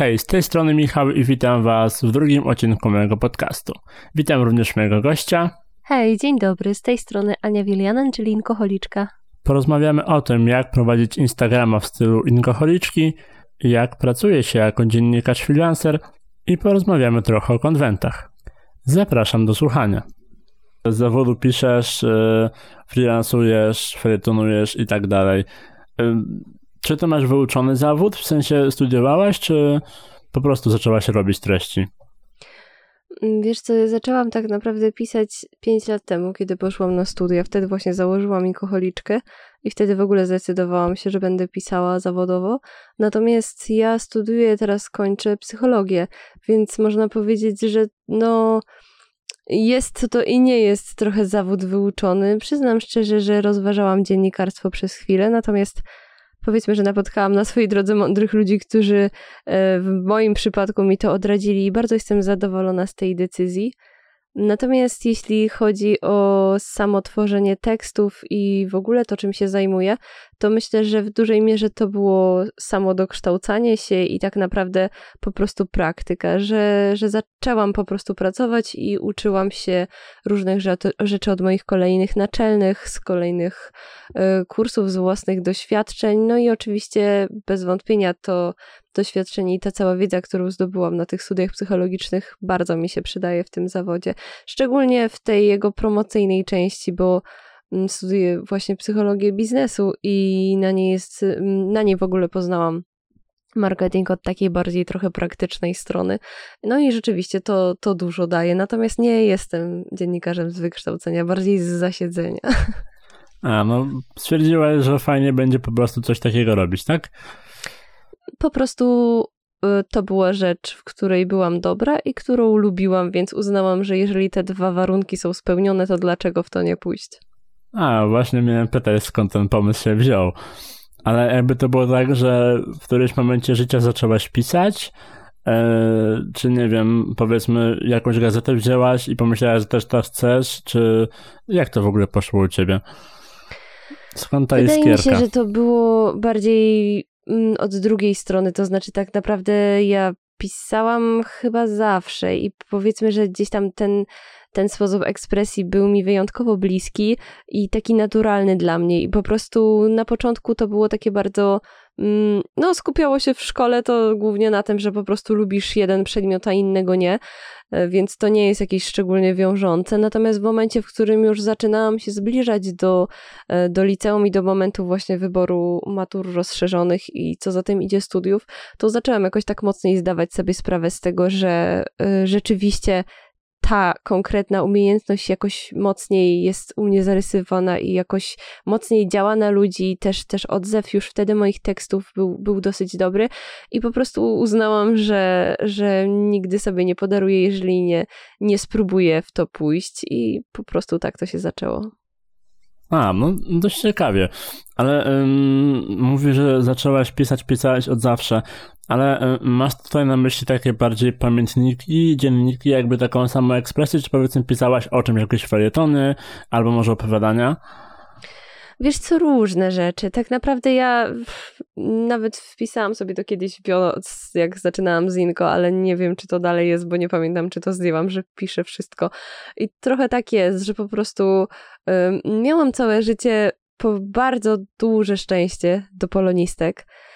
Hej, z tej strony Michał i witam Was w drugim odcinku mojego podcastu. Witam również mojego gościa. Hej, dzień dobry, z tej strony Ania Wilianen, czyli Inkoholiczka. Porozmawiamy o tym, jak prowadzić Instagrama w stylu Inkoholiczki, jak pracuje się jako dziennikarz freelancer i porozmawiamy trochę o konwentach. Zapraszam do słuchania. Z zawodu piszesz, yy, freelancujesz, felietonujesz i tak dalej. Czy ty masz wyuczony zawód? W sensie studiowałaś, czy po prostu zaczęłaś robić treści? Wiesz co, zaczęłam tak naprawdę pisać 5 lat temu, kiedy poszłam na studia. Wtedy właśnie założyłam inkoholiczkę i wtedy w ogóle zdecydowałam się, że będę pisała zawodowo. Natomiast ja studiuję, teraz kończę psychologię, więc można powiedzieć, że no jest to i nie jest trochę zawód wyuczony. Przyznam szczerze, że rozważałam dziennikarstwo przez chwilę, natomiast powiedzmy, że napotkałam na swojej drodze mądrych ludzi, którzy e, w moim przypadku mi to odradzili i bardzo jestem zadowolona z tej decyzji. Natomiast jeśli chodzi o samo tworzenie tekstów i w ogóle to, czym się zajmuję, to myślę, że w dużej mierze to było samo dokształcanie się i tak naprawdę po prostu praktyka, że, że zaczęłam po prostu pracować i uczyłam się różnych rzeczy od moich kolejnych naczelnych, z kolejnych y, kursów, z własnych doświadczeń. No i oczywiście bez wątpienia to doświadczenie i ta cała wiedza, którą zdobyłam na tych studiach psychologicznych, bardzo mi się przydaje w tym zawodzie. Szczególnie w tej jego promocyjnej części, bo mm, studiuję właśnie psychologię biznesu i na niej jest, mm, na niej w ogóle poznałam marketing od takiej bardziej trochę praktycznej strony. No i rzeczywiście to, to dużo daje. Natomiast nie jestem dziennikarzem z wykształcenia, bardziej z zasiedzenia. A, no stwierdziłaś, że fajnie będzie po prostu coś takiego robić, tak? Po prostu y, to była rzecz, w której byłam dobra i którą lubiłam, więc uznałam, że jeżeli te dwa warunki są spełnione, to dlaczego w to nie pójść? A, właśnie miałem pytać, skąd ten pomysł się wziął. Ale jakby to było tak, że w którymś momencie życia zaczęłaś pisać, e, czy nie wiem, powiedzmy, jakąś gazetę wzięłaś i pomyślałaś, że też to chcesz, czy jak to w ogóle poszło u ciebie? Skąd ta Wydaje iskierka? mi się, że to było bardziej od drugiej strony, to znaczy tak naprawdę ja pisałam chyba zawsze i powiedzmy, że gdzieś tam ten, ten sposób ekspresji był mi wyjątkowo bliski i taki naturalny dla mnie i po prostu na początku to było takie bardzo Mm, no, skupiało się w szkole to głównie na tym, że po prostu lubisz jeden przedmiot, a innego nie, e, więc to nie jest jakieś szczególnie wiążące. Natomiast w momencie, w którym już zaczynałam się zbliżać do, e, do liceum i do momentu właśnie wyboru matur rozszerzonych i co za tym idzie studiów, to zaczęłam jakoś tak mocniej zdawać sobie sprawę z tego, że e, rzeczywiście ta konkretna umiejętność jakoś mocniej jest u mnie zarysowana i jakoś mocniej działa na ludzi. Też, też odzew już wtedy moich tekstów był, był dosyć dobry i po prostu uznałam, że, że nigdy sobie nie podaruję, jeżeli nie, nie spróbuję w to pójść i po prostu tak to się zaczęło. A, no dość ciekawie. Ale ym, mówi, że zaczęłaś pisać, pisałeś od zawsze, ale ym, masz tutaj na myśli takie bardziej pamiętniki, dzienniki, jakby taką samą ekspresję, czy powiedzmy pisałaś o czymś, jakieś felietony, albo może opowiadania? Wiesz co, różne rzeczy. Tak naprawdę ja nawet wpisałam sobie to kiedyś, jak zaczynałam z Inko, ale nie wiem, czy to dalej jest, bo nie pamiętam, czy to zdjęłam, że piszę wszystko. I trochę tak jest, że po prostu miałam całe życie po bardzo duże szczęście do polonistek e,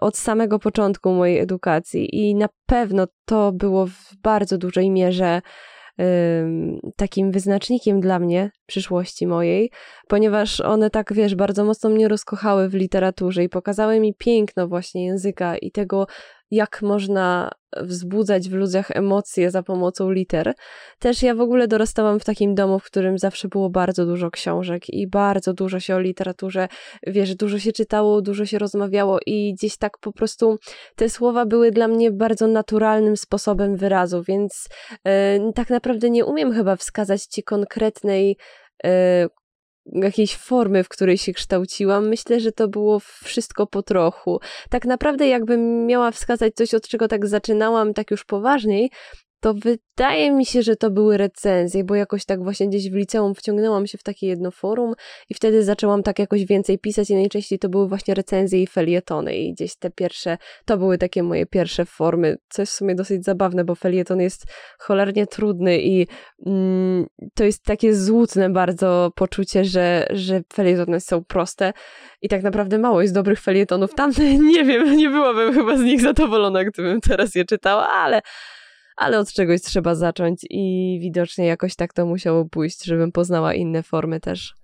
od samego początku mojej edukacji i na pewno to było w bardzo dużej mierze takim wyznacznikiem dla mnie przyszłości mojej, ponieważ one tak, wiesz, bardzo mocno mnie rozkochały w literaturze i pokazały mi piękno właśnie języka i tego, jak można wzbudzać w ludziach emocje za pomocą liter. Też ja w ogóle dorastałam w takim domu, w którym zawsze było bardzo dużo książek i bardzo dużo się o literaturze, wiesz, dużo się czytało, dużo się rozmawiało i gdzieś tak po prostu te słowa były dla mnie bardzo naturalnym sposobem wyrazu, więc yy, tak naprawdę nie umiem chyba wskazać ci konkretnej yy, jakiejś formy, w której się kształciłam. Myślę, że to było wszystko po trochu. Tak naprawdę, jakbym miała wskazać coś, od czego tak zaczynałam, tak już poważniej, to wydaje mi się, że to były recenzje, bo jakoś tak właśnie gdzieś w liceum wciągnęłam się w takie jedno forum i wtedy zaczęłam tak jakoś więcej pisać i najczęściej to były właśnie recenzje i felietony i gdzieś te pierwsze, to były takie moje pierwsze formy, co jest w sumie dosyć zabawne, bo felieton jest cholernie trudny i mm, to jest takie złudne bardzo poczucie, że, że felietony są proste i tak naprawdę mało jest dobrych felietonów. Tamte, nie wiem, nie byłabym chyba z nich zadowolona, gdybym teraz je czytała, ale ale od czegoś trzeba zacząć i widocznie jakoś tak to musiało pójść, żebym poznała inne formy też.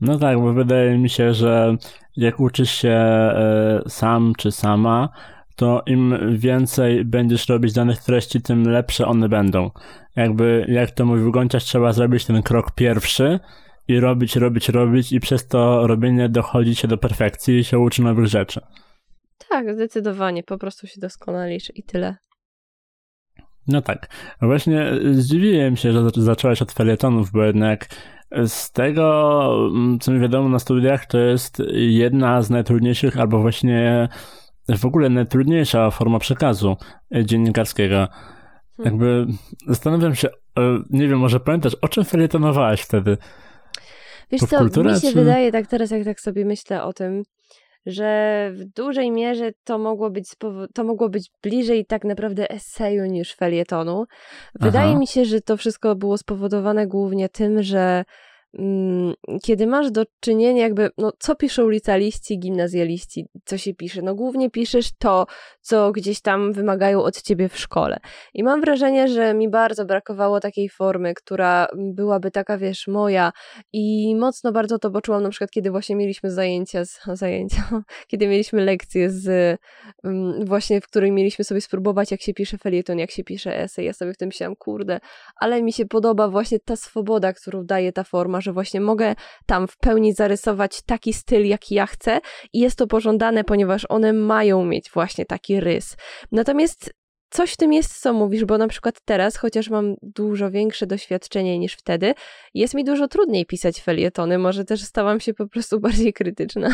No tak, bo wydaje mi się, że jak uczysz się e, sam czy sama, to im więcej będziesz robić danych treści, tym lepsze one będą. Jakby, jak to mówi Gonciarz, trzeba zrobić ten krok pierwszy i robić, robić, robić i przez to robienie dochodzi się do perfekcji i się uczy nowych rzeczy. Tak, zdecydowanie. Po prostu się doskonalisz i tyle. No tak. Właśnie zdziwiłem się, że zaczęłaś od felietonów, bo jednak z tego, mm, co mi wiadomo na studiach, to jest jedna z najtrudniejszych, albo właśnie w ogóle najtrudniejsza forma przekazu dziennikarskiego. Hmm. Jakby zastanawiam się, e, nie wiem, może pamiętasz, o czym felietonowałaś wtedy? Wiesz co, mi się czy... wydaje, tak teraz jak tak sobie myślę o tym, że w dużej mierze to mogło być, to mogło być bliżej tak naprawdę eseju niż felietonu. Wydaje Aha. mi się, że to wszystko było spowodowane głównie tym, że kiedy masz do czynienia jakby, no co piszą licealiści, gimnazjaliści, co się pisze? No głównie piszesz to, co gdzieś tam wymagają od ciebie w szkole. I mam wrażenie, że mi bardzo brakowało takiej formy, która byłaby taka, wiesz, moja i mocno bardzo to poczułam na przykład, kiedy właśnie mieliśmy zajęcia, z, zajęcia, kiedy mieliśmy lekcje z mm, właśnie, w której mieliśmy sobie spróbować, jak się pisze felieton, jak się pisze esej. Ja sobie w tym myślałam, kurde, ale mi się podoba właśnie ta swoboda, którą daje ta forma, że właśnie mogę tam w pełni zarysować taki styl, jaki ja chcę i jest to pożądane, ponieważ one mają mieć właśnie taki rys. Natomiast coś w tym jest, co mówisz, bo na przykład teraz, chociaż mam dużo większe doświadczenie niż wtedy, jest mi dużo trudniej pisać felietony. Może też stałam się po prostu bardziej krytyczna.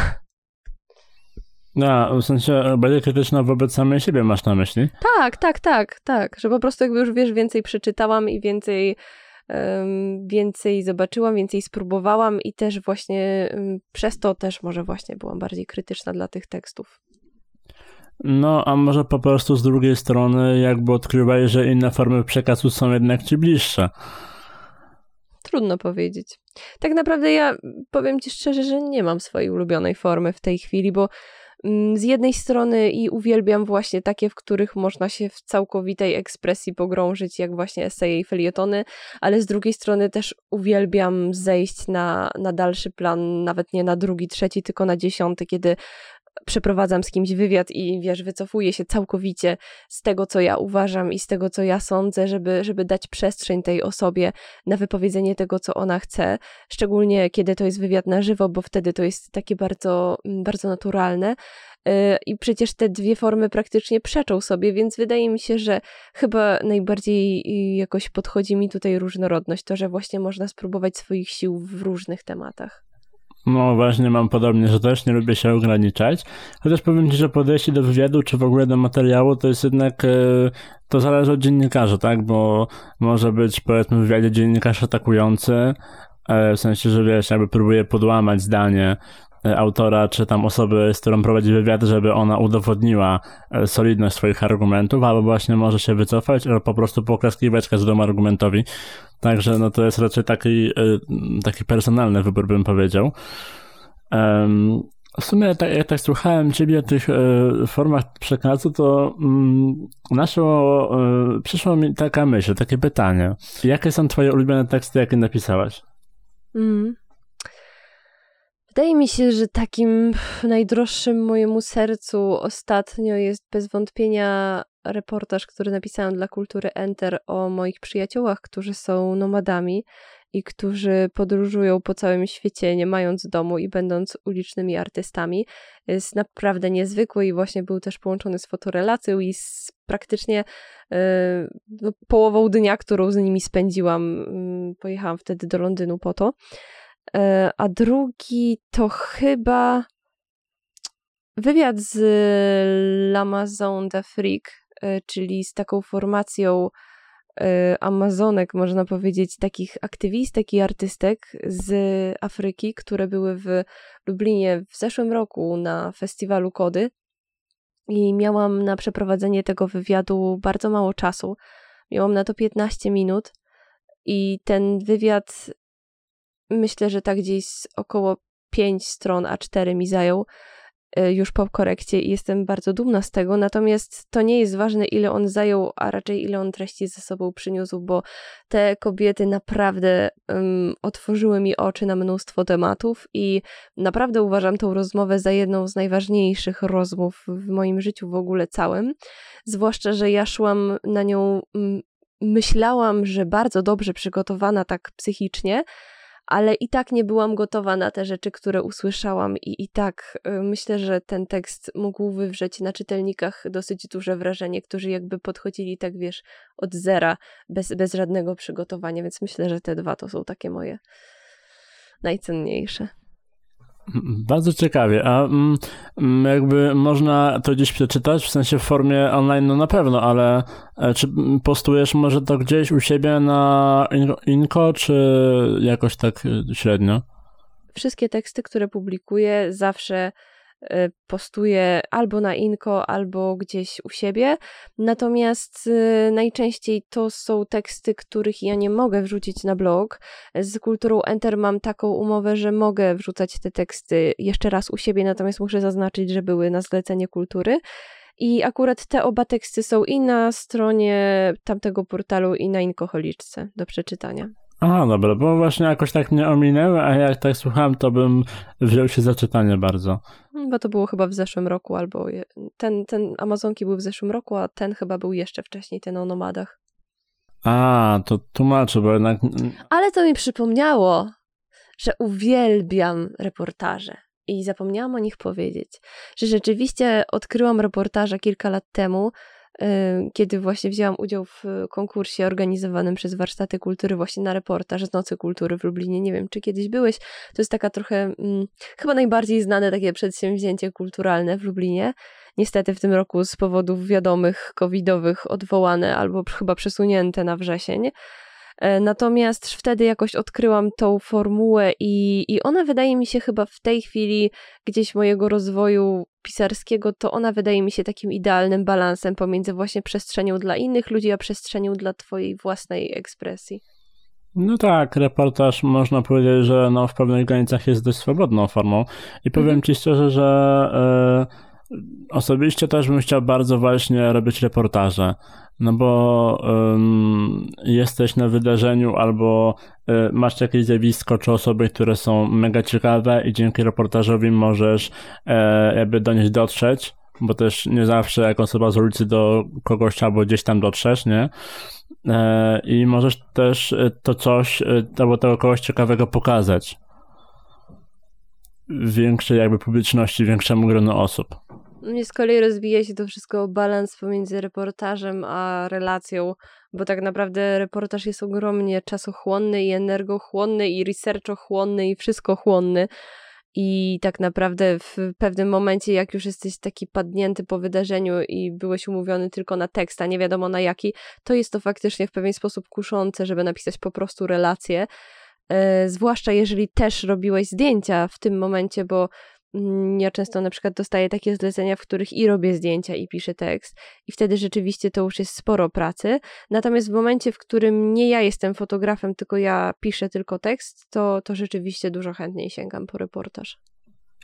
No, w sensie bardziej krytyczna wobec samej siebie masz na myśli? Tak, tak, tak, tak. Że po prostu jakby już wiesz, więcej przeczytałam i więcej więcej zobaczyłam, więcej spróbowałam i też właśnie przez to też może właśnie byłam bardziej krytyczna dla tych tekstów. No, a może po prostu z drugiej strony jakby odkrywaj, że inne formy przekazu są jednak ci bliższe. Trudno powiedzieć. Tak naprawdę ja powiem ci szczerze, że nie mam swojej ulubionej formy w tej chwili, bo z jednej strony i uwielbiam właśnie takie, w których można się w całkowitej ekspresji pogrążyć, jak właśnie eseje i felietony, ale z drugiej strony też uwielbiam zejść na, na dalszy plan, nawet nie na drugi, trzeci, tylko na dziesiąty, kiedy przeprowadzam z kimś wywiad i wiesz, wycofuję się całkowicie z tego, co ja uważam i z tego, co ja sądzę, żeby, żeby dać przestrzeń tej osobie na wypowiedzenie tego, co ona chce, szczególnie kiedy to jest wywiad na żywo, bo wtedy to jest takie bardzo, mm, bardzo naturalne. Y, I przecież te dwie formy praktycznie przeczą sobie, więc wydaje mi się, że chyba najbardziej y, jakoś podchodzi mi tutaj różnorodność, to, że właśnie można spróbować swoich sił w różnych tematach. No właśnie, mam podobnie, że też nie lubię się ograniczać. Chociaż powiem Ci, że podejście do wywiadu, czy w ogóle do materiału, to jest jednak, e, to zależy od dziennikarza, tak? Bo może być, powiedzmy, w wywiadzie dziennikarz atakujący, e, w sensie, że wiesz, jakby próbuje podłamać zdanie autora, czy tam osoby, z którą prowadzi wywiad, żeby ona udowodniła e, solidność swoich argumentów, albo właśnie może się wycofać, albo po prostu poklaskiwać każdemu argumentowi. Także no to jest raczej taki, e, taki personalny wybór, bym powiedział. W sumie, tak, jak tak słuchałem Ciebie o tych formach przekazu, to mm, naszło, przyszła mi taka myśl, takie pytanie. Jakie są Twoje ulubione teksty, jakie napisałaś? Mm. Wydaje mi się, że takim najdroższym mojemu sercu ostatnio jest bez wątpienia reportaż, który napisałam dla Kultury Enter o moich przyjaciołach, którzy są nomadami i którzy podróżują po całym świecie, nie mając domu i będąc ulicznymi artystami. Jest naprawdę niezwykły i właśnie był też połączony z fotorelacją i z praktycznie yy, no, połową dnia, którą z nimi spędziłam. Yy, pojechałam wtedy do Londynu po to. E, a drugi to chyba wywiad z L'Amazon d'Afrique, e, czyli z taką formacją Amazonek, można powiedzieć, takich aktywistek i artystek z Afryki, które były w Lublinie w zeszłym roku na festiwalu Kody. I miałam na przeprowadzenie tego wywiadu bardzo mało czasu. Miałam na to 15 minut. I ten wywiad myślę, że tak gdzieś około 5 stron A4 mi zajął. E, już po korekcie i jestem bardzo dumna z tego. Natomiast to nie jest ważne, ile on zajął, a raczej ile on treści ze sobą przyniósł, bo te kobiety naprawdę um, otworzyły mi oczy na mnóstwo tematów i naprawdę uważam tą rozmowę za jedną z najważniejszych rozmów w moim życiu w ogóle całym. Zwłaszcza, że ja szłam na nią. Um, myślałam, że bardzo dobrze przygotowana tak psychicznie, ale i tak nie byłam gotowa na te rzeczy, które usłyszałam, i, i tak y, myślę, że ten tekst mógł wywrzeć na czytelnikach dosyć duże wrażenie, którzy jakby podchodzili, tak wiesz, od zera, bez, bez żadnego przygotowania, więc myślę, że te dwa to są takie moje najcenniejsze. Bardzo ciekawie. A mm, mm, jakby można to gdzieś przeczytać, w sensie w formie online, no na pewno, ale e, czy postujesz może to gdzieś u siebie na Inko, czy jakoś tak e, średnio? Wszystkie teksty, które publikuję, zawsze postuję albo na Inko, albo gdzieś u siebie. Natomiast y, najczęściej to są teksty, których ja nie mogę wrzucić na blog. Z kulturą Enter mam taką umowę, że mogę wrzucać te teksty jeszcze raz u siebie, natomiast muszę zaznaczyć, że były na zlecenie kultury. I akurat te oba teksty są i na stronie tamtego portalu, i na Inkoholiczce do przeczytania. Aha, dobra, bo właśnie jakoś tak mnie ominęły, a jak tak słuchałem, to bym wziął się za czytanie bardzo. Bo to było chyba w zeszłym roku, albo ten, ten Amazonki był w zeszłym roku, a ten chyba był jeszcze wcześniej, ten o nomadach. A, to tłumaczę, bo jednak... Ale to mi przypomniało, że uwielbiam reportaże. I zapomniałam o nich powiedzieć, że rzeczywiście odkryłam reportaże kilka lat temu, kiedy właśnie wzięłam udział w konkursie organizowanym przez Warsztaty Kultury właśnie na reportaż z Nocy Kultury w Lublinie. Nie wiem, czy kiedyś byłeś. To jest taka trochę, hmm, chyba najbardziej znane takie przedsięwzięcie kulturalne w Lublinie. Niestety w tym roku z powodów wiadomych, covidowych odwołane albo chyba przesunięte na wrzesień. E, natomiast wtedy jakoś odkryłam tą formułę i, i ona wydaje mi się chyba w tej chwili gdzieś mojego rozwoju pisarskiego, to ona wydaje mi się takim idealnym balansem pomiędzy właśnie przestrzenią dla innych ludzi, a przestrzenią dla twojej własnej ekspresji. No tak, reportaż można powiedzieć, że no w pewnych granicach jest dość swobodną formą i powiem mhm. ci szczerze, że y, osobiście też bym chciał bardzo właśnie robić reportaże no bo um, jesteś na wydarzeniu albo y, masz jakieś zjawisko czy osoby, które są mega ciekawe i dzięki reportażowi możesz e, jakby do nich dotrzeć, bo też nie zawsze jak osoba z ulicy do kogoś albo gdzieś tam dotrzesz, nie? E, I możesz też e, to coś e, albo tego kogoś ciekawego pokazać większej jakby publiczności, większemu gronu osób. Mnie z kolei rozwija się to wszystko o balans pomiędzy reportażem a relacją, bo tak naprawdę reportaż jest ogromnie czasochłonny i energochłonny i researchochłonny i wszystkochłonny. I tak naprawdę w pewnym momencie, jak już jesteś taki padnięty po wydarzeniu i byłeś umówiony tylko na tekst, a nie wiadomo na jaki, to jest to faktycznie w pewien sposób kuszące, żeby napisać po prostu relację. E, zwłaszcza jeżeli też robiłeś zdjęcia w tym momencie, bo ja często na przykład dostaję takie zlecenia, w których i robię zdjęcia, i piszę tekst, i wtedy rzeczywiście to już jest sporo pracy. Natomiast w momencie, w którym nie ja jestem fotografem, tylko ja piszę tylko tekst, to, to rzeczywiście dużo chętniej sięgam po reportaż.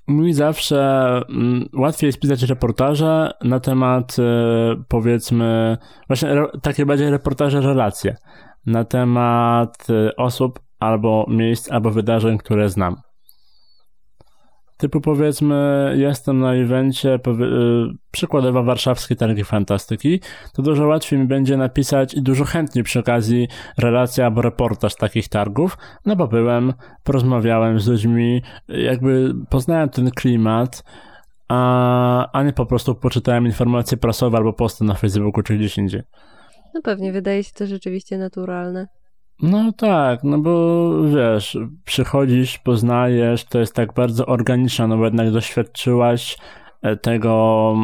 Mi zawsze mm, łatwiej jest pisać reportaże na temat, e, powiedzmy, właśnie takie bardziej reportaże, relacje na temat e, osób albo miejsc, albo wydarzeń, które znam typu powiedzmy jestem na evencie y, przykładowo warszawskie targi fantastyki, to dużo łatwiej mi będzie napisać i dużo chętniej przy okazji relacja albo reportaż takich targów, no bo byłem, porozmawiałem z ludźmi, jakby poznałem ten klimat, a, a nie po prostu poczytałem informacje prasowe albo posty na Facebooku czy gdzieś indziej. No pewnie, wydaje się to rzeczywiście naturalne. No tak, no bo wiesz, przychodzisz, poznajesz, to jest tak bardzo organiczne, no bo jednak doświadczyłaś e, tego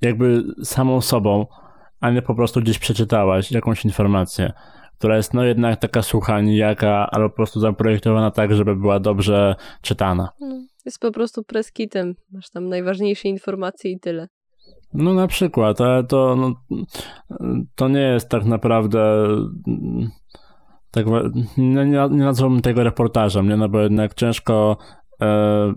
jakby samą sobą a nie po prostu gdzieś przeczytałaś jakąś informację, która jest no jednak taka sucha, nijaka, albo po prostu zaprojektowana tak, żeby była dobrze czytana. No, jest po prostu preskitem. Masz tam najważniejsze informacje i tyle. No na przykład, ale to, no, to nie jest tak naprawdę tak, nie, nie nazwałbym tego reportażem, nie? No bo jednak ciężko e,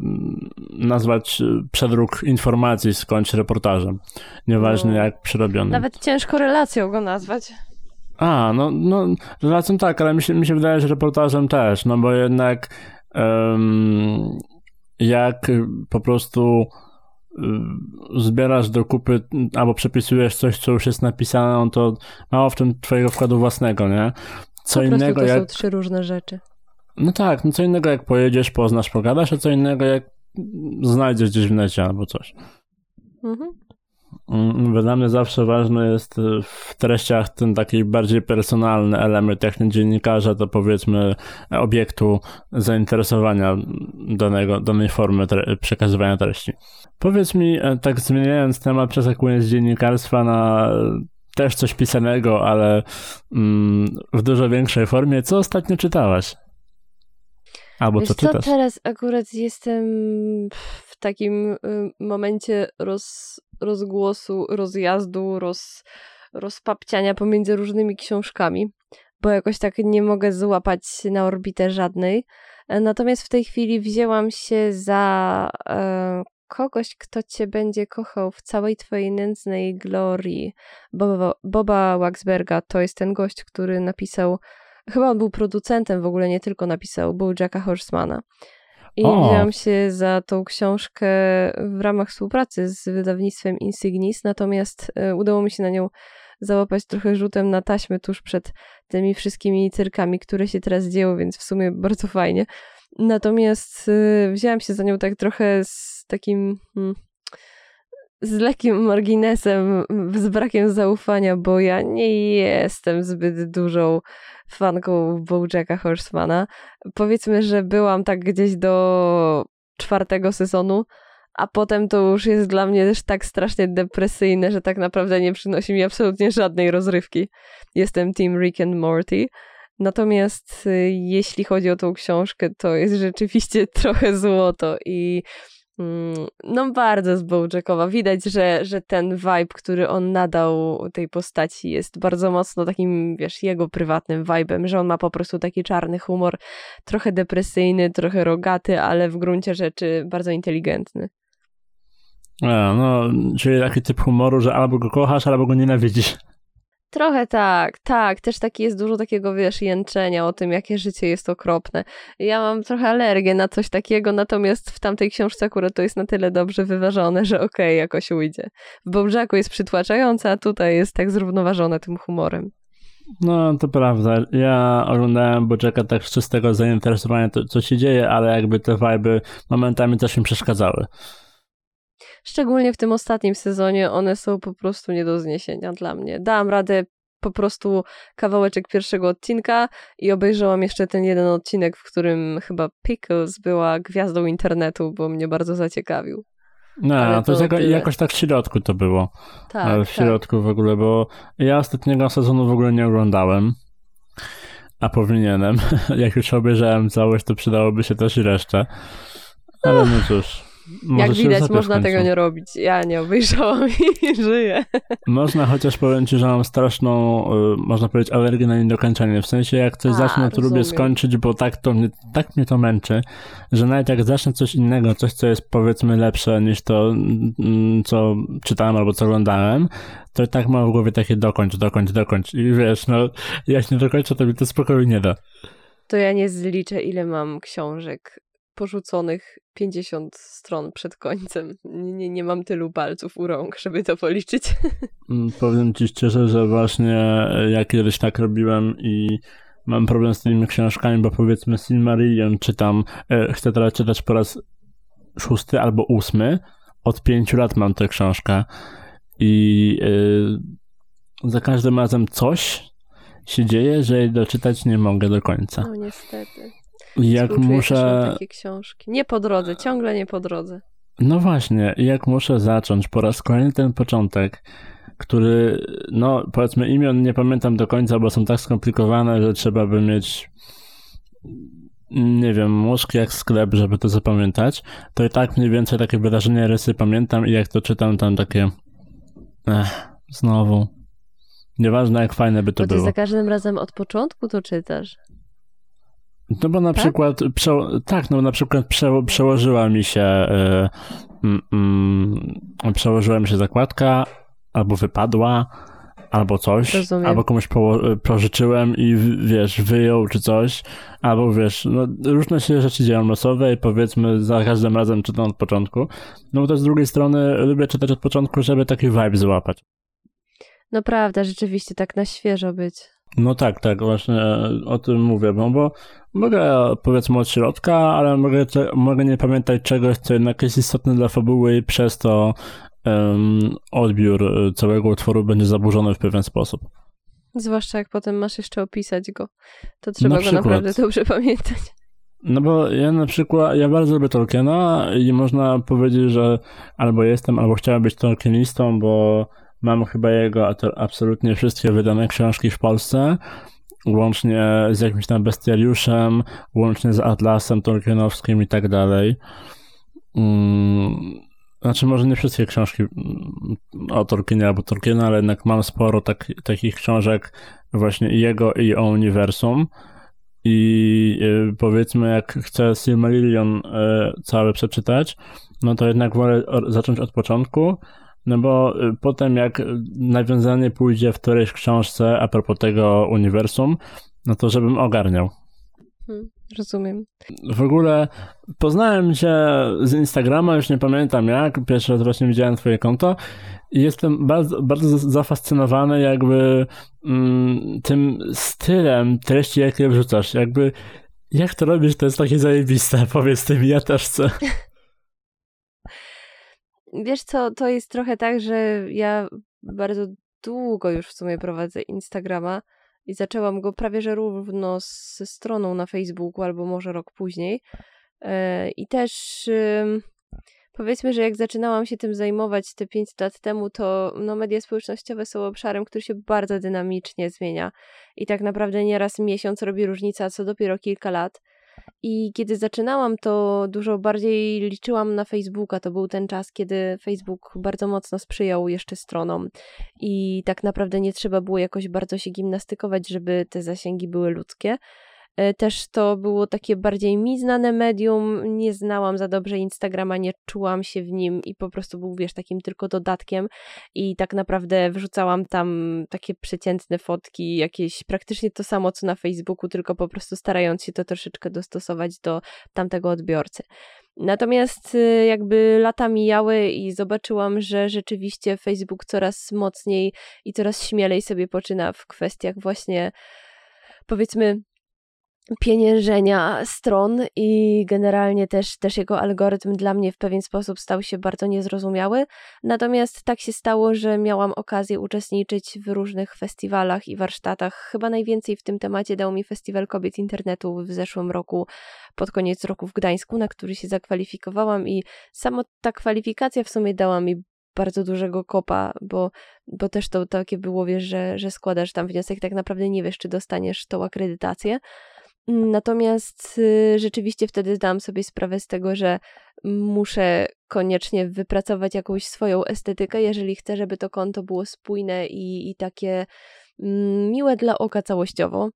nazwać przedruk informacji skądś reportażem. Nieważne no. jak przerobionym. Nawet ciężko relacją go nazwać. A, no, no relacją tak, ale mi się, mi się wydaje, że reportażem też, no bo jednak um, jak po prostu zbierasz do kupy albo przepisujesz coś, co już jest napisane, no to mało w tym twojego wkładu własnego, nie? Co po innego to jak... są trzy różne rzeczy. No tak, no co innego jak pojedziesz, poznasz, pogadasz, a co innego jak znajdziesz gdzieś w necie albo coś. Mhm. Mm, dla mnie zawsze ważny jest y, w treściach ten taki bardziej personalny element, jak nie dziennikarza, to powiedzmy obiektu zainteresowania danego, danej formy tre przekazywania treści. Powiedz mi, e, tak zmieniając temat, przeskakując z dziennikarstwa na też coś pisanego, ale mm, w dużo większej formie, co ostatnio czytałaś? Albo Wiesz co czytasz? Co, teraz akurat jestem w takim y, momencie roz, rozgłosu, rozjazdu, roz, rozpapciania pomiędzy różnymi książkami, bo jakoś tak nie mogę złapać na orbitę żadnej. E, natomiast w tej chwili wzięłam się za e, kogoś, kto cię będzie kochał w całej twojej nędznej glorii. Boba, Boba Waxberga to jest ten gość, który napisał, chyba on był producentem w ogóle, nie tylko napisał Jacka Horsemana. I o. wziąłam się za tą książkę w ramach współpracy z wydawnictwem Insignis, natomiast e, udało mi się na nią załapać trochę rzutem na taśmę tuż przed tymi wszystkimi cyrkami, które się teraz dzieją, więc w sumie bardzo fajnie. Natomiast e, wzięłam się za nią tak trochę z takim. Hmm, z lekkim marginesem, z brakiem zaufania, bo ja nie jestem zbyt dużą fanką Bojacka Horsemana. Powiedzmy, że byłam tak gdzieś do czwartego sezonu, a potem to już jest dla mnie też tak strasznie depresyjne, że tak naprawdę nie przynosi mi absolutnie żadnej rozrywki. Jestem team Rick and Morty. Natomiast y, jeśli chodzi o tą książkę, to jest rzeczywiście trochę złoto i Mm, no bardzo z Bojackowa. Widać, że, że ten vibe, który on nadał tej postaci jest bardzo mocno takim, wiesz, jego prywatnym vibe'em, że on ma po prostu taki czarny humor, trochę depresyjny, trochę rogaty, ale w gruncie rzeczy bardzo inteligentny. A, no, czyli taki typ humoru, że albo go kochasz, albo go nienawidzisz. Trochę tak, tak. Też taki jest dużo takiego, wiesz, jęczenia o tym, jakie życie jest okropne. Ja mam trochę alergię na coś takiego, natomiast w tamtej książce akurat to jest na tyle dobrze wyważone, że okej, okay, jakoś ujdzie. W Bołżaku jest przytłaczające, a tutaj jest tak zrównoważone tym humorem. No, to prawda. Ja oglądałem Bojacka tak z czystego zainteresowania, to, co się dzieje, ale jakby te vibe momentami też mi przeszkadzały. Szczególnie w tym ostatnim sezonie one są po prostu nie do zniesienia dla mnie. Dałam radę po prostu kawałeczek pierwszego odcinka i obejrzałam jeszcze ten jeden odcinek, w którym chyba Pickles była gwiazdą internetu, bo mnie bardzo zaciekawił. No, to, to jako, jakoś tak w środku to było. Tak, w tak. środku tak. w ogóle, bo ja ostatniego sezonu w ogóle nie oglądałem, a powinienem. Jak już obejrzałem całość, to przydałoby się też i resztę. Ale no cóż. Może Jak widać, można tego nie robić. Ja nie obejrzałam i żyję. Można, chociaż powiem ci, że mam straszną, y, można powiedzieć, alergię na niedokończenie. W sensie, jak coś A, zacznę, to lubię skończyć, bo tak, to mnie, tak mnie to męczy, że nawet jak zacznę coś innego, coś, co jest powiedzmy lepsze niż to, mm, co czytałem albo co oglądałem, to tak mam w głowie takie dokończ, dokończ, dokończ. I wiesz, no, jak nie dokończę, to mi to spokoju nie da. To ja nie zliczę, ile mam książek porzuconych 50 stron przed końcem. Nie, nie mam tylu palców u rąk, żeby to policzyć. Mm, powiem ci szczerze, że właśnie e, ja kiedyś tak robiłem i mam problem z tymi książkami, bo powiedzmy Silmarillion czytam, e, chcę teraz czytać po raz szósty albo ósmy. Od pięciu lat mam tę książkę i e, za każdym razem coś się dzieje, że jej doczytać nie mogę do końca. No niestety. Jak muszę. takie książki. Nie po drodze, ciągle nie po drodze. No właśnie, jak muszę zacząć po raz kolejny ten początek, który, no powiedzmy imion nie pamiętam do końca, bo są tak skomplikowane, że trzeba by mieć nie wiem, mózg jak sklep, żeby to zapamiętać, to i tak mniej więcej takie wydarzenia, rysy pamiętam i jak to czytam, tam takie ech, znowu. Nieważne jak fajne by to bo ty było. za każdym razem od początku to czytasz. No bo na tak? przykład, tak, no na przykład prze, przełożyła mi się, yy, yy, przełożyła mi się zakładka, albo wypadła, albo coś, Rozumiem. albo komuś po, pożyczyłem i wiesz, wyjął czy coś, albo wiesz, no różne się rzeczy dzieją losowe i powiedzmy za każdym razem czytam od początku. No bo też z drugiej strony lubię czytać od początku, żeby taki vibe złapać. No prawda, rzeczywiście tak na świeżo być. No tak, tak, właśnie o tym mówię, bo, bo mogę powiedzmy od środka, ale mogę, mogę nie pamiętać czegoś, co jednak jest istotne dla fabuły i przez to um, odbiór e, całego utworu będzie zaburzony w pewien sposób. Zwłaszcza jak potem masz jeszcze opisać go, to trzeba na go naprawdę dobrze pamiętać. No bo ja na przykład, ja bardzo lubię Tolkiena i można powiedzieć, że albo jestem, albo chciałem być Tolkienistą, bo mam chyba jego absolutnie wszystkie wydane książki w Polsce, łącznie z jakimś tam bestiariuszem, łącznie z Atlasem Tolkienowskim i tak dalej. Mm, znaczy, może nie wszystkie książki mm, o Tolkienie albo Tolkiena, ale jednak mam sporo tak, takich książek właśnie jego i o uniwersum. I y, powiedzmy, jak chcę Silmarillion y, cały przeczytać, no to jednak wolę zacząć od początku, no bo y, potem jak nawiązanie pójdzie w którejś książce a propos tego uniwersum, no to żebym ogarniał. Hmm, rozumiem. W ogóle poznałem cię z Instagrama, już nie pamiętam jak, pierwszy raz właśnie widziałem twoje konto i jestem bardzo, bardzo zafascynowany jakby mm, tym stylem treści, jakie wrzucasz. Jakby jak to robisz, to jest takie zajebiste. Powiedz tym, ja też chcę. Wiesz co, to jest trochę tak, że ja bardzo długo już w sumie prowadzę Instagrama i zaczęłam go prawie że równo ze stroną na Facebooku, albo może rok później. E, I też powiedzmy, że jak zaczynałam się tym zajmować te 5 lat temu, to no, media społecznościowe są obszarem, który się bardzo dynamicznie zmienia i tak naprawdę nieraz miesiąc robi różnicę, a co dopiero kilka lat. I kiedy zaczynałam, to dużo bardziej liczyłam na Facebooka. To był ten czas, kiedy Facebook bardzo mocno sprzyjał jeszcze stronom i tak naprawdę nie trzeba było jakoś bardzo się gimnastykować, żeby te zasięgi były ludzkie. E, też to było takie bardziej mi znane medium, nie znałam za dobrze Instagrama, nie czułam się w nim i po prostu był, wiesz, takim tylko dodatkiem i tak naprawdę wrzucałam tam takie przeciętne fotki, jakieś praktycznie to samo co na Facebooku, tylko po prostu starając się to troszeczkę dostosować do tamtego odbiorcy. Natomiast y, jakby lata mijały i zobaczyłam, że rzeczywiście Facebook coraz mocniej i coraz śmielej sobie poczyna w kwestiach właśnie powiedzmy pieniężenia stron i generalnie też, też jego algorytm dla mnie w pewien sposób stał się bardzo niezrozumiały. Natomiast tak się stało, że miałam okazję uczestniczyć w różnych festiwalach i warsztatach. Chyba najwięcej w tym temacie dał mi Festiwal Kobiet Internetu w zeszłym roku, pod koniec roku w Gdańsku, na który się zakwalifikowałam i samo ta kwalifikacja w sumie dała mi bardzo dużego kopa, bo, bo też to takie było, wiesz, że, że składasz tam wniosek, tak naprawdę nie wiesz, czy dostaniesz tą akredytację. Natomiast y, rzeczywiście wtedy zdałam sobie sprawę z tego, że muszę koniecznie wypracować jakąś swoją estetykę, jeżeli chcę, żeby to konto było spójne i, i takie mm, miłe dla oka całościowo.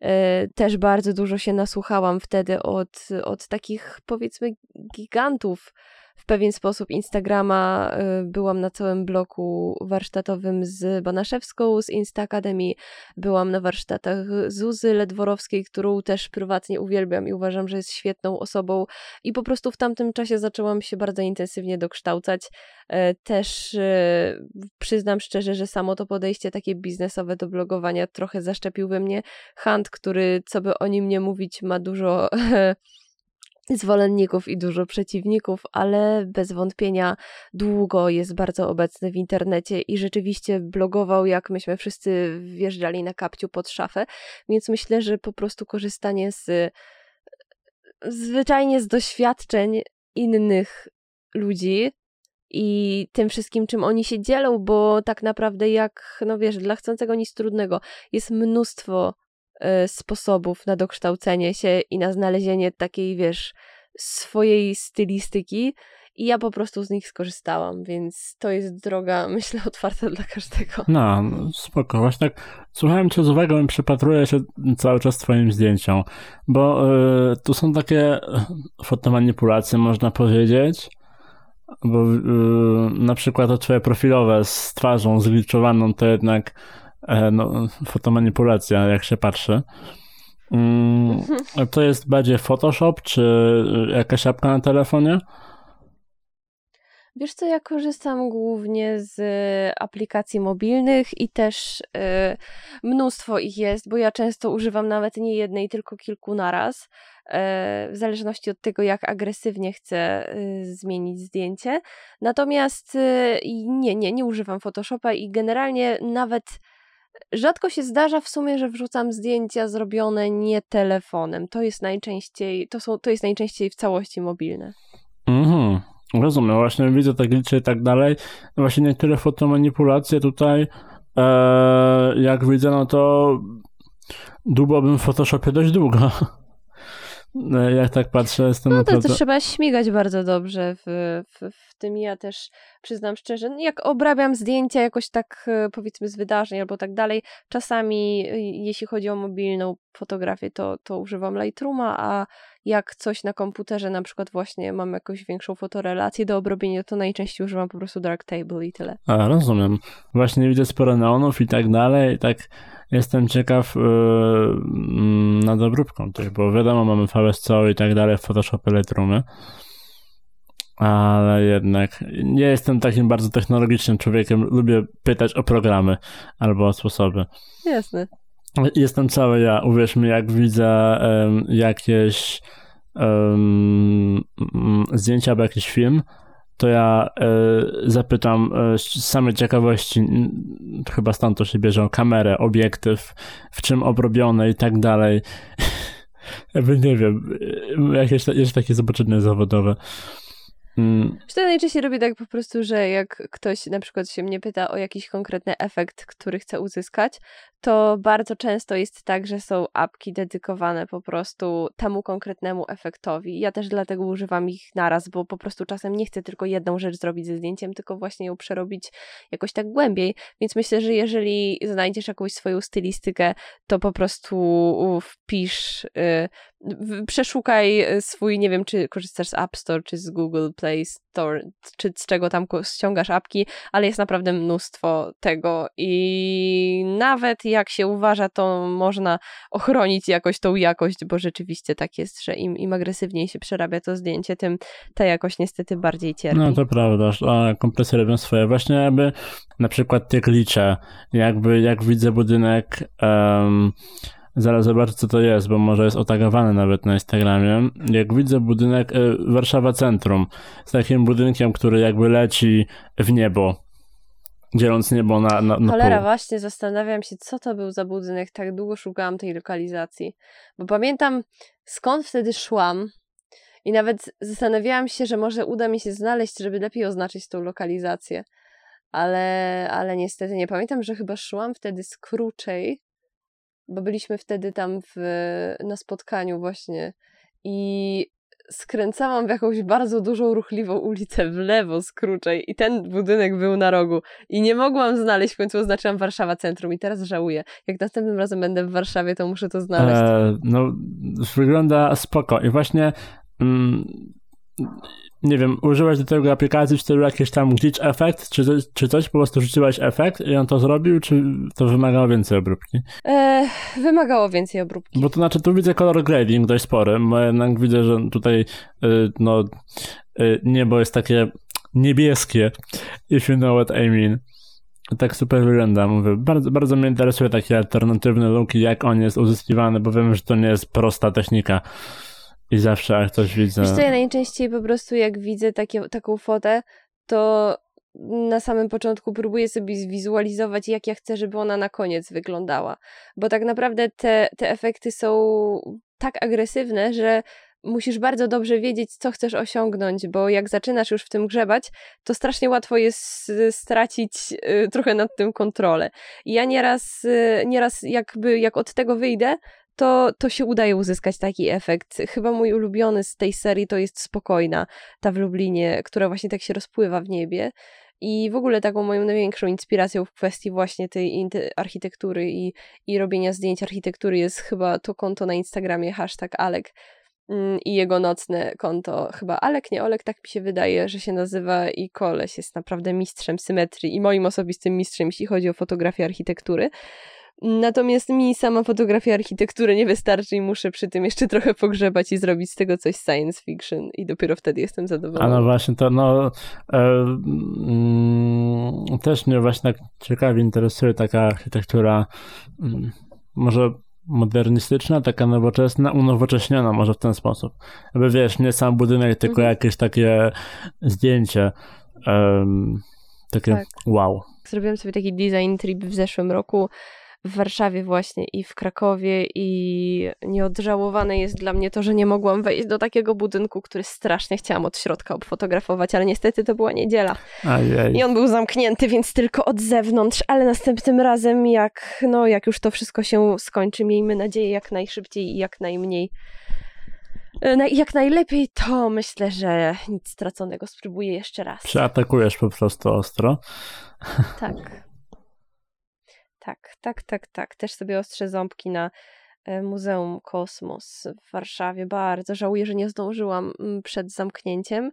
E, też bardzo dużo się nasłuchałam wtedy od, od takich powiedzmy gigantów w pewien sposób Instagrama. Y, byłam na całym bloku warsztatowym z Banaszewską z Insta Academy. Byłam na warsztatach Zuzy Ledworowskiej, którą też prywatnie uwielbiam i uważam, że jest świetną osobą. I po prostu w tamtym czasie zaczęłam się bardzo intensywnie dokształcać. E, też e, przyznam szczerze, że samo to podejście takie biznesowe do blogowania trochę zaszczepił we mnie Hunt, który, co by o nim nie mówić, ma dużo zwolenników i dużo przeciwników, ale bez wątpienia długo jest bardzo obecny w internecie i rzeczywiście blogował, jak myśmy wszyscy wjeżdżali na kapciu pod szafę, więc myślę, że po prostu korzystanie z zwyczajnie z doświadczeń innych ludzi i tym wszystkim, czym oni się dzielą, bo tak naprawdę jak, no wiesz, dla chcącego nic trudnego jest mnóstwo sposobów na dokształcenie się i na znalezienie takiej, wiesz, swojej stylistyki i ja po prostu z nich skorzystałam, więc to jest droga, myślę, otwarta dla każdego. No, spoko. Właśnie tak słuchałem cię z uwagą i przypatruję się cały czas twoim zdjęciom, bo y, tu są takie fotomanipulacje, można powiedzieć, bo y, na przykład to twoje profilowe z twarzą zgliczowaną to jednak no, fotomanipulacja, jak się patrzy. Mm, to jest bardziej Photoshop, czy jakaś apka na telefonie? Wiesz co, ja korzystam głównie z aplikacji mobilnych i też y, mnóstwo ich jest, bo ja często używam nawet nie jednej, tylko kilku naraz, y, w zależności od tego, jak agresywnie chcę y, zmienić zdjęcie. Natomiast nie, nie, nie używam Photoshopa i generalnie nawet rzadko się zdarza w sumie, że wrzucam zdjęcia zrobione nie telefonem. To jest najczęściej, to, są, to jest najczęściej w całości mobilne. Mhm. Rozumiem, właśnie widzę tak liczę i tak dalej. Właśnie niektóre fotomanipulacje tutaj, e, jak widzę, no to dłubałbym w Photoshopie dość długo. E, jak tak patrzę, jestem no, naprawdę... to trzeba śmigać bardzo dobrze w, w, w tym. Ja też przyznam szczerze, no, jak obrabiam zdjęcia jakoś tak e, powiedzmy z wydarzeń albo tak dalej, czasami e, jeśli chodzi o mobilną fotografię, to, to używam Lightrooma, a jak coś na komputerze, na przykład właśnie mam jakąś większą fotorelację do obrobienia, to najczęściej używam po prostu Darktable i tyle. A, rozumiem. Właśnie widzę sporo neonów i tak dalej, tak jestem ciekaw yy, nad obróbką tych, bo wiadomo, mamy VSCO i tak dalej w Photoshopie Lightroomie, ale jednak nie jestem takim bardzo technologicznym człowiekiem, lubię pytać o programy albo o sposoby. Jasne. Jestem cały ja, uwierz mi, jak widzę um, jakieś um, zdjęcia albo jakiś film, to ja e, zapytam e, z samej ciekawości, chyba stąd to się bierze, o kamerę, obiektyw, w czym obrobione i tak dalej. Jakby nie wiem, e, jakieś, jakieś takie zobaczenie zawodowe. Mm. Wtedy najczęściej robię tak po prostu, że jak ktoś na przykład się mnie pyta o jakiś konkretny efekt, który chce uzyskać, to bardzo często jest tak, że są apki dedykowane po prostu temu konkretnemu efektowi. Ja też dlatego używam ich naraz, bo po prostu czasem nie chcę tylko jedną rzecz zrobić ze zdjęciem, tylko właśnie ją przerobić jakoś tak głębiej. Więc myślę, że jeżeli znajdziesz jakąś swoją stylistykę, to po prostu wpisz, yy, przeszukaj swój, nie wiem, czy korzystasz z App Store, czy z Google Play Store, czy z czego tam ściągasz apki, ale jest naprawdę mnóstwo tego i nawet jak się uważa, to można ochronić jakoś tą jakość, bo rzeczywiście tak jest, że im, im agresywniej się przerabia to zdjęcie, tym ta jakość niestety bardziej cierpi. No to prawda, a robią swoje. Właśnie jakby na przykład te klicze, jakby jak widzę budynek um, Zaraz zobaczę, co to jest, bo może jest otagowane nawet na Instagramie. Jak widzę budynek y, Warszawa Centrum z takim budynkiem, który jakby leci w niebo dzieląc niebo na, na, na Cholera, pół. właśnie zastanawiam się, co to był za budynek. Tak długo szukałam tej lokalizacji. Bo pamiętam, skąd wtedy szłam i nawet zastanawiałam się, że może uda mi się znaleźć, żeby lepiej oznaczyć tą lokalizację. Ale, ale niestety nie pamiętam, że chyba szłam wtedy z Kruczej, bo byliśmy wtedy tam w, na spotkaniu właśnie i skręcałam w jakąś bardzo dużą, ruchliwą ulicę w lewo z i ten budynek był na rogu i nie mogłam znaleźć, w końcu oznaczyłam Warszawa Centrum i teraz żałuję. Jak następnym razem będę w Warszawie, to muszę to znaleźć. E, no, wygląda spoko i właśnie mm, nie wiem, użyłeś do tego aplikacji w stylu jakiś tam glitch efekt, czy, coś, czy coś, po prostu rzuciłeś efekt i on to zrobił, czy to wymagało więcej obróbki? E, wymagało więcej obróbki. Bo to znaczy, tu widzę color grading dość spory, bo jednak widzę, że tutaj y, no y, niebo jest takie niebieskie, if you know what I mean. Tak super wygląda, mówię. Bardzo, bardzo mnie interesuje takie alternatywne looki, jak on jest uzyskiwany, bo wiem, że to nie jest prosta technika. I zawsze jak coś widzę. Wiesz co, ja najczęściej po prostu jak widzę takie, taką fotę, to na samym początku próbuję sobie zwizualizować, jak ja chcę, żeby ona na koniec wyglądała. Bo tak naprawdę te, te efekty są tak agresywne, że musisz bardzo dobrze wiedzieć, co chcesz osiągnąć, bo jak zaczynasz już w tym grzebać, to strasznie łatwo jest stracić y, trochę nad tym kontrolę. I ja nieraz, y, nieraz jakby jak od tego wyjdę, to, to się udaje uzyskać taki efekt. Chyba mój ulubiony z tej serii to jest Spokojna, ta w Lublinie, która właśnie tak się rozpływa w niebie. I w ogóle taką moją największą inspiracją w kwestii właśnie tej architektury i, i robienia zdjęć architektury jest chyba to konto na Instagramie, hashtag Alek mm, i jego nocne konto, chyba Alek, nie Olek, tak mi się wydaje, że się nazywa i koleś jest naprawdę mistrzem symetrii i moim osobistym mistrzem, jeśli chodzi o fotografię architektury. Natomiast mi sama fotografia architektury nie wystarczy i muszę przy tym jeszcze trochę pogrzebać i zrobić z tego coś science fiction i dopiero wtedy jestem zadowolona. A no właśnie, to no e, mm, też mnie właśnie tak ciekawie interesuje taka architektura mm, może modernistyczna, taka nowoczesna, unowocześniona może w ten sposób. Jakby wiesz, nie sam budynek, tylko mhm. jakieś takie zdjęcie. Um, takie tak. wow. Zrobiłam sobie taki design trip w zeszłym roku w Warszawie właśnie i w Krakowie i nieodżałowane jest dla mnie to, że nie mogłam wejść do takiego budynku, który strasznie chciałam od środka obfotografować, ale niestety to była niedziela. Ajaj. I on był zamknięty, więc tylko od zewnątrz, ale następnym razem jak, no, jak już to wszystko się skończy, miejmy nadzieję jak najszybciej i jak najmniej e, jak najlepiej, to myślę, że nic straconego spróbuję jeszcze raz. Przeatakujesz po prostu ostro. Tak. Tak, tak, tak, tak. Też sobie ostrzę ząbki na e, Muzeum Kosmos w Warszawie. Bardzo żałuję, że nie zdążyłam mm, przed zamknięciem,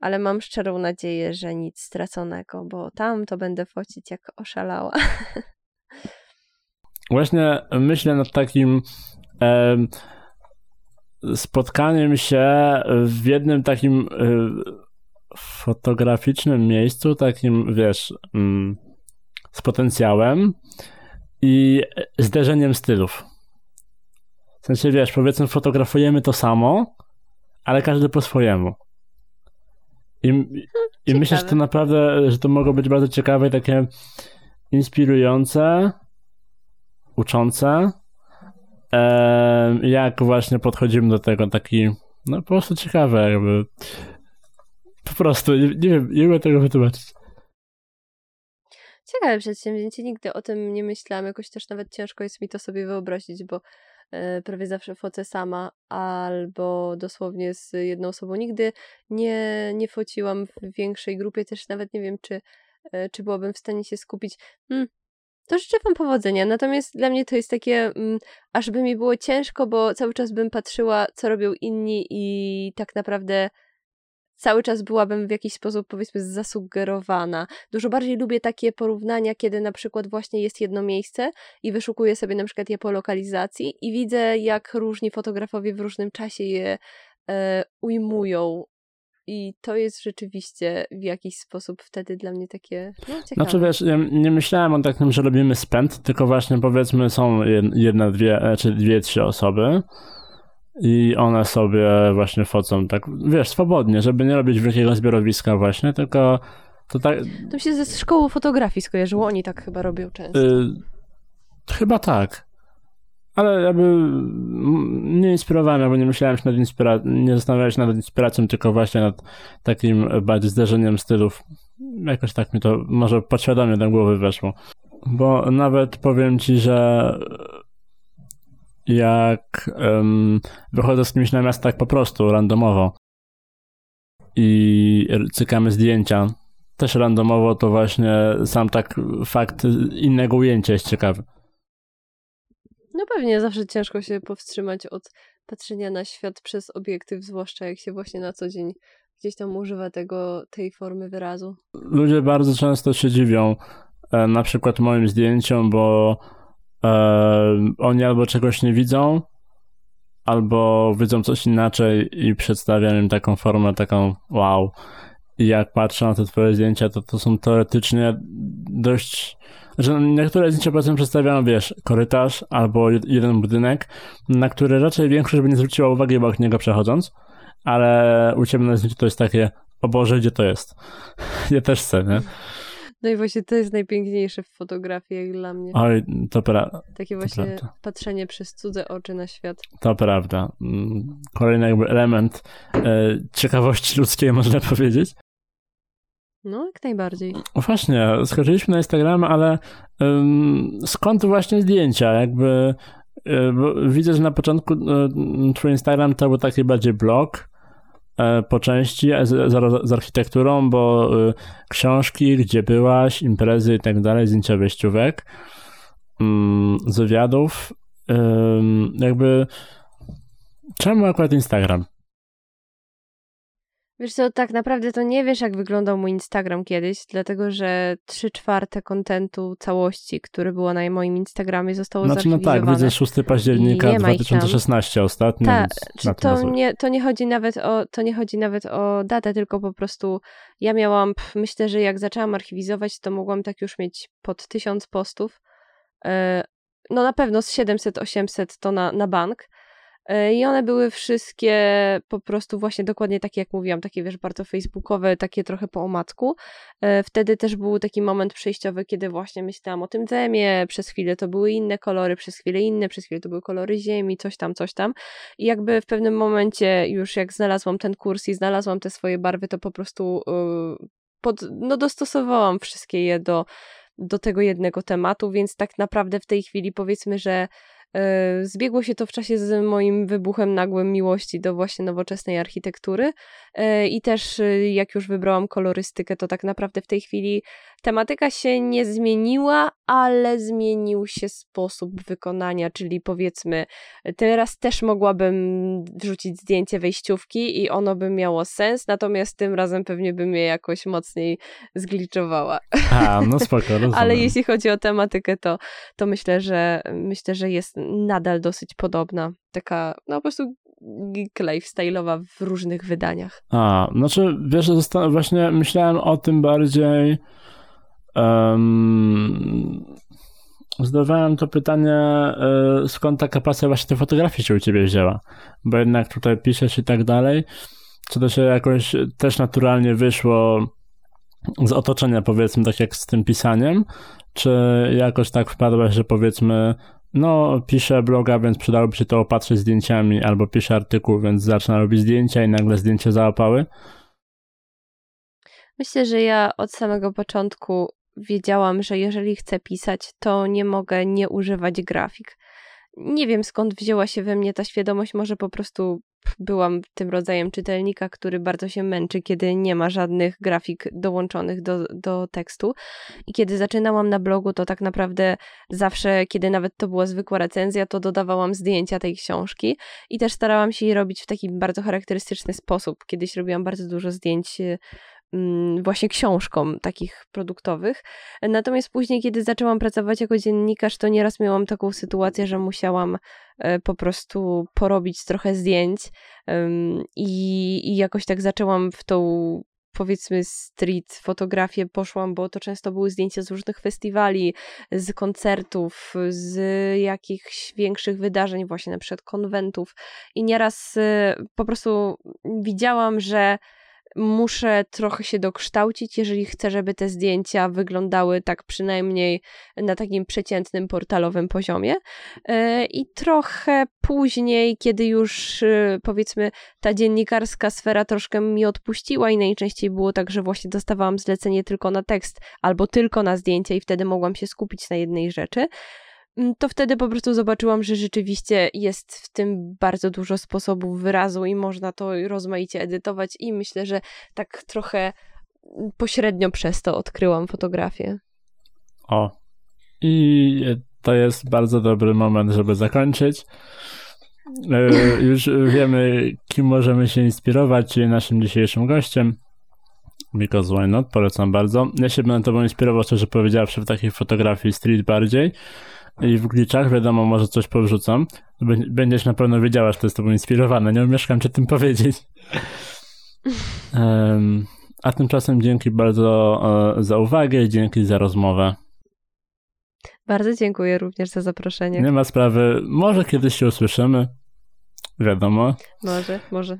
ale mam szczerą nadzieję, że nic straconego, bo tam to będę focić jak oszalała. Właśnie myślę nad takim e, spotkaniem się w jednym takim e, fotograficznym miejscu, takim wiesz. Mm, z potencjałem i zderzeniem stylów. W sensie, wiesz, powiedzmy, fotografujemy to samo, ale każdy po swojemu. I, i myślę, że to naprawdę, że to mogło być bardzo ciekawe i takie inspirujące, uczące. jak właśnie podchodzimy do tego, taki, no po prostu ciekawe, jakby. Po prostu, nie, nie wiem, nie wiem tego wytłumaczyć. Ciekawe przedsięwzięcie, nigdy o tym nie myślałam, jakoś też nawet ciężko jest mi to sobie wyobrazić, bo e, prawie zawsze focę sama albo dosłownie z jedną osobą. Nigdy nie, nie fociłam w większej grupie, też nawet nie wiem, czy, e, czy byłabym w stanie się skupić. Hmm, to życzę Wam powodzenia. Natomiast dla mnie to jest takie, mm, aż by mi było ciężko, bo cały czas bym patrzyła, co robią inni i tak naprawdę cały czas byłabym w jakiś sposób, powiedzmy, zasugerowana. Dużo bardziej lubię takie porównania, kiedy na przykład właśnie jest jedno miejsce i wyszukuję sobie na przykład je po lokalizacji i widzę, jak różni fotografowie w różnym czasie je e, ujmują. I to jest rzeczywiście w jakiś sposób wtedy dla mnie takie no, ciekawe. Znaczy wiesz, ja nie myślałem o takim, że robimy spęd, tylko właśnie powiedzmy są jedna, dwie, e, czy dwie, trzy osoby i one sobie właśnie focą tak, wiesz, swobodnie, żeby nie robić wielkiego zbiorowiska właśnie, tylko to tak... To się ze szkołą fotografii skojarzyło, oni tak chyba robią często. Y chyba tak. Ale jakby nie inspirowałem, albo nie myślałem się nad inspiracją, nie zastanawiałem się nad inspiracją, tylko właśnie nad takim bardziej zderzeniem stylów. Jakoś tak mi to może podświadomie do głowy weszło. Bo nawet powiem ci, że jak um, wychodzę z kimś na miasto tak po prostu, randomowo i cykamy zdjęcia, też randomowo, to właśnie sam tak fakt innego ujęcia jest ciekawy. No pewnie zawsze ciężko się powstrzymać od patrzenia na świat przez obiektyw, zwłaszcza jak się właśnie na co dzień gdzieś tam używa tego, tej formy wyrazu. Ludzie bardzo często się dziwią e, na przykład moim zdjęciom, bo oni albo czegoś nie widzą, albo widzą coś inaczej i przedstawiam im taką formę, taką wow. I jak patrzę na te twoje zdjęcia, to to są teoretycznie dość... Znaczy, niektóre zdjęcia powiedzmy przedstawiają, wiesz, korytarz albo jeden budynek, na który raczej większość by nie zwróciła uwagi obok niego przechodząc, ale u ciebie na zdjęciu to jest takie, o Boże, gdzie to jest? ja też chcę, nie? No i właśnie to jest najpiękniejsze w fotografii jak dla mnie. Oj, to prawda. Takie właśnie patrzenie przez cudze oczy na świat. To prawda. Mm, kolejny jakby element e, ciekawości ludzkiej, można powiedzieć. No, jak najbardziej. Właśnie, skoczyliśmy na Instagram, ale um, skąd właśnie zdjęcia? Jakby um, widzę, że na początku um, twój Instagram to był taki bardziej blog, po części z, z, z architekturą, bo y, książki, gdzie byłaś, imprezy i tak dalej, zdjęcia wejściówek, mm, z wywiadów, jakby czemu akurat Instagram? Wiesz co, tak naprawdę to nie wiesz, jak wyglądał mój Instagram kiedyś, dlatego że trzy czwarte kontentu całości, który było na moim Instagramie, zostało znaczy, no tak, widzę 6 października 2016 ostatnio. Tak, to, nie, to, nie chodzi nawet o, to nie chodzi nawet o datę, tylko po prostu ja miałam, myślę, że jak zaczęłam archiwizować, to mogłam tak już mieć pod tysiąc postów. E, no na pewno z 700-800 to na, na bank. E, I one były wszystkie po prostu właśnie dokładnie takie, jak mówiłam, takie wiesz, bardzo facebookowe, takie trochę po omacku. E, wtedy też był taki moment przejściowy, kiedy właśnie myślałam o tym dzemie, przez chwilę to były inne kolory, przez chwilę inne, przez chwilę to były kolory ziemi, coś tam, coś tam. I jakby w pewnym momencie już jak znalazłam ten kurs i znalazłam te swoje barwy, to po prostu yy, pod, no dostosowałam wszystkie je do, do tego jednego tematu, więc tak naprawdę w tej chwili powiedzmy, że E, zbiegło się to w czasie z moim wybuchem nagłym miłości do właśnie nowoczesnej architektury. E, i też e, jak już wybrałam kolorystykę, to tak naprawdę w tej chwili tematyka się nie zmieniła, ale zmienił się sposób wykonania, czyli powiedzmy teraz też mogłabym wrzucić zdjęcie wejściówki i ono by miało sens, natomiast tym razem pewnie bym je jakoś mocniej zgliczowała. A, no spoko, rozumiem. ale jeśli chodzi o tematykę, to, to myślę, że myślę, że jest nadal dosyć podobna. Taka, no po prostu geek lifestyle'owa w różnych wydaniach. A, znaczy, wiesz, właśnie myślałem o tym bardziej um, zadawałem to pytanie, e, skąd taka pasja właśnie tej fotografii się u ciebie wzięła, bo jednak tutaj piszesz i tak dalej, co to się jakoś też naturalnie wyszło z otoczenia, powiedzmy, tak jak z tym pisaniem, czy jakoś tak wpadłaś, że powiedzmy no, piszę bloga, więc przydałoby się to opatrzyć zdjęciami, albo piszę artykuł, więc zacznę robić zdjęcia i nagle zdjęcia załapały? Myślę, że ja od samego początku wiedziałam, że jeżeli chcę pisać, to nie mogę nie używać grafik. Nie wiem skąd wzięła się we mnie ta świadomość, może po prostu byłam tym rodzajem czytelnika, który bardzo się męczy, kiedy nie ma żadnych grafik dołączonych do, do tekstu. I kiedy zaczynałam na blogu, to tak naprawdę zawsze, kiedy nawet to była zwykła recenzja, to dodawałam zdjęcia tej książki i też starałam się je robić w taki bardzo charakterystyczny sposób. Kiedyś robiłam bardzo dużo zdjęć właśnie książkom takich produktowych. Natomiast później, kiedy zaczęłam pracować jako dziennikarz, to nieraz miałam taką sytuację, że musiałam e, po prostu porobić trochę zdjęć i, i jakoś tak zaczęłam w tą powiedzmy street fotografię poszłam, bo to często były zdjęcia z różnych festiwali, z koncertów, z jakichś większych wydarzeń, właśnie na przykład konwentów i nieraz e, po prostu widziałam, że muszę trochę się dokształcić, jeżeli chcę, żeby te zdjęcia wyglądały tak przynajmniej na takim przeciętnym portalowym poziomie. E, I trochę później, kiedy już e, powiedzmy ta dziennikarska sfera troszkę mi odpuściła i najczęściej było tak, że właśnie dostawałam zlecenie tylko na tekst albo tylko na zdjęcia i wtedy mogłam się skupić na jednej rzeczy, to wtedy po prostu zobaczyłam, że rzeczywiście jest w tym bardzo dużo sposobów wyrazu i można to rozmaicie edytować i myślę, że tak trochę pośrednio przez to odkryłam fotografię. O. I to jest bardzo dobry moment, żeby zakończyć. E, już wiemy, kim możemy się inspirować, czyli naszym dzisiejszym gościem. Because why not? Polecam bardzo. Ja się będę tobą inspirował, szczerze powiedziawszy, w takiej fotografii street bardziej i w glitchach, wiadomo, może coś powrzucam. Będziesz na pewno wiedziała, że to jest tobą inspirowane. Nie umieszkam cię tym powiedzieć. Um, a tymczasem dzięki bardzo e, za uwagę i dzięki za rozmowę. Bardzo dziękuję również za zaproszenie. Nie ma sprawy. Może kiedyś się usłyszymy. Wiadomo. Może, może.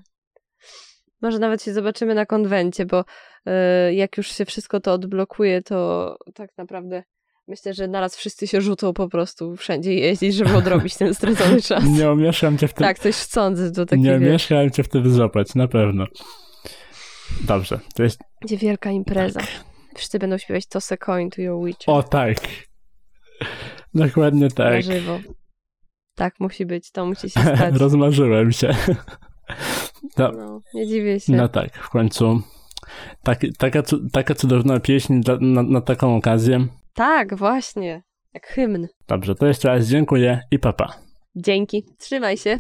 Może nawet się zobaczymy na konwencie, bo y, jak już się wszystko to odblokuje, to tak naprawdę myślę, że naraz wszyscy się rzucą po prostu wszędzie jeździć, żeby odrobić ten stracony czas. Nie omieszkam cię w tym... Tak, coś chcący do takiego. Nie omieszkałem cię wtedy złapać, na pewno. Dobrze, to jest... Będzie wielka impreza. Wszyscy będą śpiewać Toss a coin to your witcher. O tak. Dokładnie tak. Na żywo. Tak musi być, to musi się stać. Rozmarzyłem się. No, No, nie dziwię się. no tak, w końcu tak, taka, taka cudowna pieśń dla, na, na taką okazję. Tak, właśnie. Jak hymn. Dobrze, to jeszcze raz dziękuję i papa. Dzięki. Trzymaj się.